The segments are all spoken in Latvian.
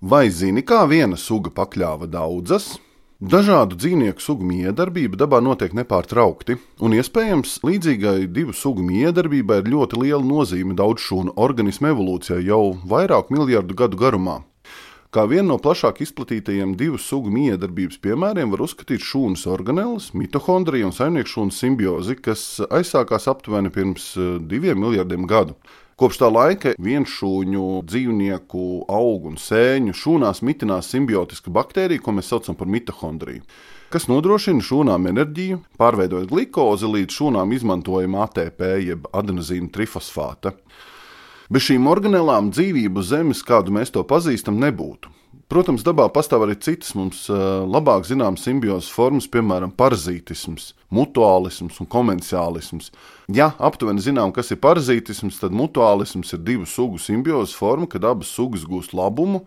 Vai zini, kā viena suga pakļāva daudzas? Dažādu dzīvnieku sugu miedarbība dabā notiek nepārtraukti, un iespējams, līdzīgai divu sugu miedarbībai ir ļoti liela nozīme daudz šūnu organismu evolūcijā jau vairāku miljardu gadu garumā. Kā vienu no plašāk izplatītajiem divu sugu miedarbības piemēriem var uzskatīt šūnas organēlas, mitohondriju un saimniekšūnu simbiozi, kas aizsākās aptuveni pirms eh, diviem miljardiem gadu. Kopš tā laika vienšūņu dzīvnieku augu un sēņu šūnās mitinās simbiotiska baktērija, ko mēs saucam par mitohondriju, kas nodrošina šūnām enerģiju, pārveidojot glukozi līdz šūnām izmantojama ATP jeb adenozīna trifosfāta. Bez šīm organelām dzīvību Zemes, kādu mēs to pazīstam, nebūtu. Protams, dabā pastāv arī citas mums labāk zināmas simbiozes formas, piemēram, parazītisms, mutuālisms un komenciālisms. Ja aptuveni zinām, kas ir parazītisms, tad mutuālisms ir divu sugu simbiozes forma, kad abas sugas gūst labumu,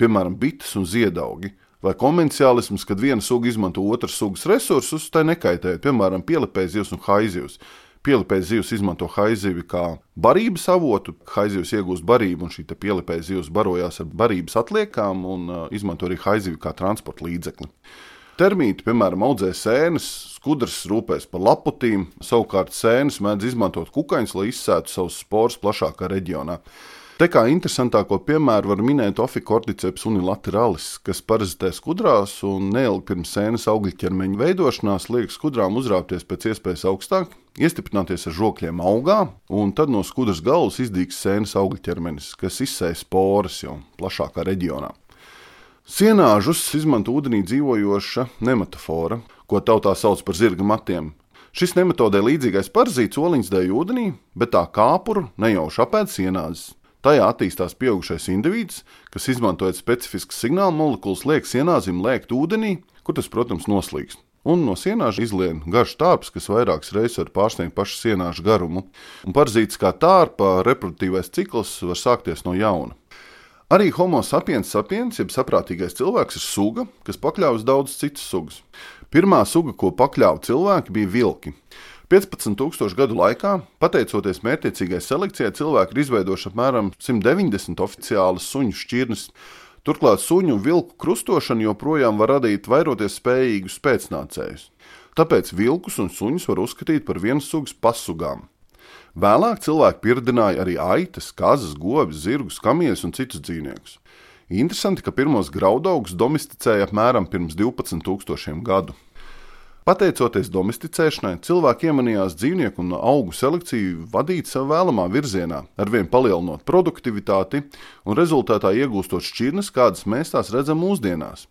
piemēram, bites un ziedaugi. Vai komenciālisms, kad viena suga izmanto otras sugas resursus, tai nekaitējot, piemēram, pielepēzivs un haizivs. Pielipējas zivs izmanto haizivi kā barības avotu. Haizivs iegūst barību, un šī pielipējas zivs barojās ar barības atliekām un uh, izmanto arī haizivi kā transporta līdzekli. Termīti, piemēram, audzē sēnes, skudras rūpēs par laputīm, savukārt sēnes mēdz izmantot kukaiņus, lai izsētu savus sporus plašākā reģionā. Te kā interesantāko piemēru var minēt Ofikordiceps unilateralis, kas parazitē skudrās un neilgi pirms sēnes augļķermeņa veidošanās liek skudrām uzrāpties pēc iespējas augstāk, iestiprināties ar žokļiem augā, un tad no skudras galvas izdīgs sēnes augļķermenis, kas izsēja sporas jau plašākā reģionā. Sienāžus izmanto ūdenī dzīvojoša nematofora, ko tautā sauc par zirga matiem. Šis nematodē līdzīgais parazīts oliņš dēļ ūdenī, bet tā kāpuru nejauši apēd sienāzes. Tajā attīstās pieaugušais indivīds, kas izmantojot specifiskas signāla molekulas, liek sienāzim lēkt ūdenī, kur tas, protams, noslīkst. Un no sienāža izlien garš tārps, kas vairākas reizes var pārsniegt pašu sienāžu garumu. Un parzīts kā tārpa reproduktīvais cikls var sākties no jauna. Arī homo sapiens sapiens, jeb saprātīgais cilvēks, ir suga, kas pakļāvas daudz citas sugas. Pirmā suga, ko pakļāva cilvēki, bija vilki. 15,000 gadu laikā, pateicoties mērķiecīgai selekcijai, cilvēki ir izveidojuši apmēram 190 oficiālas suņu šķirnes. Turklāt suņu un vilku krustošana joprojām var radīt vairoties spējīgus pēcnācējus. Tāpēc vilkus un suņus var uzskatīt par vienas sugas pasugām. Vēlāk cilvēki pirdināja arī aitas, kazas, govis, zirgus, kamieļus un citus dzīvniekus. Interesanti, ka pirmos graudaugus domesticēja apmēram pirms 12,000 gadu. Pateicoties domesticēšanai, cilvēki iemanījās dzīvnieku un augu selekciju vadīt savā vēlamā virzienā, arvien palielinot produktivitāti un rezultātā iegūstot šķirnes, kādas mēs tās redzam mūsdienās.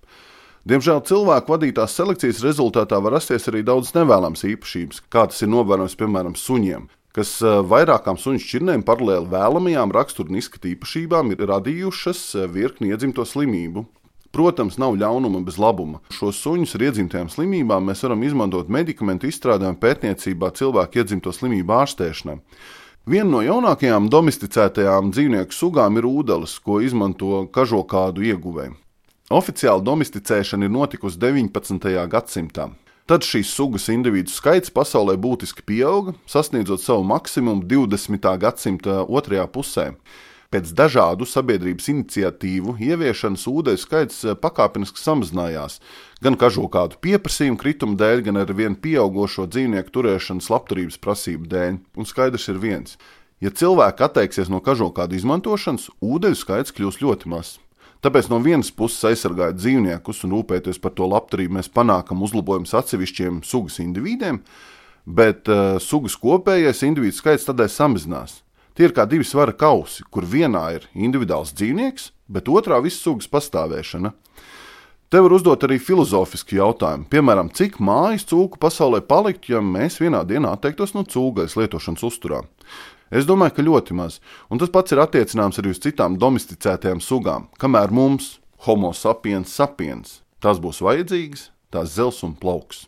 Diemžēl cilvēku vadītās selekcijas rezultātā var rasties arī daudz nevēlamas īpašības, kā tas ir novērojams piemēram suņiem, kas eh, vairākām suņu šķirnēm paralēli vēlamajām izskata īpašībām ir radījušas eh, virkni iedzimto slimību. Protams, nav ļaunuma bez labuma. Šos suņus ar iedzimtajām slimībām mēs varam izmantot medikamentu izstrādē un pētniecībā cilvēku iedzimto slimību ārstēšanai. Viena no jaunākajām domesticētajām dzīvnieku sugām ir ūdeles, ko izmanto kažokādu ieguvēju. Oficiāli domesticēšana ir notikusi 19. gadsimtā. Tad šīs sugas individu skaits pasaulē būtiski pieauga, sasniedzot savu maksimumu 20. gadsimta otrajā pusē. Pēc dažādu sabiedrības iniciatīvu ieviešanas ūdeņu skaits eh, pakāpeniski samazinājās. Gan kažokādu pieprasījumu krituma dēļ, gan ar vien pieaugušo dzīvnieku turēšanas labturības prasību dēļ. Un skaidrs ir viens: ja cilvēki atteiksies no kažokādu izmantošanas, ūdeņu skaits kļūs ļoti mazs. Tāpēc no vienas puses aizsargājot dzīvniekus un rūpēties par to labturību, mēs panākam uzlabojumus atsevišķiem sugas individiem, bet uh, sugas kopējais individu skaits tādēļ samazinās. Tie ir kā divi svara kausi, kur vienā ir individuāls dzīvnieks, bet otrā visas sugas pastāvēšana. Te var uzdot arī filozofisku jautājumu, piemēram, cik mājas cūku pasaulē paliktu, ja mēs vienā dienā atteiktos no cūgais lietošanas uzturā. Es domāju, ka ļoti maz, un tas pats ir attiecināms arī uz citām domesticētajām sugām. Kamēr mums, Homo sapiens sapiens, tās būs vajadzīgas, tās zels un plauks.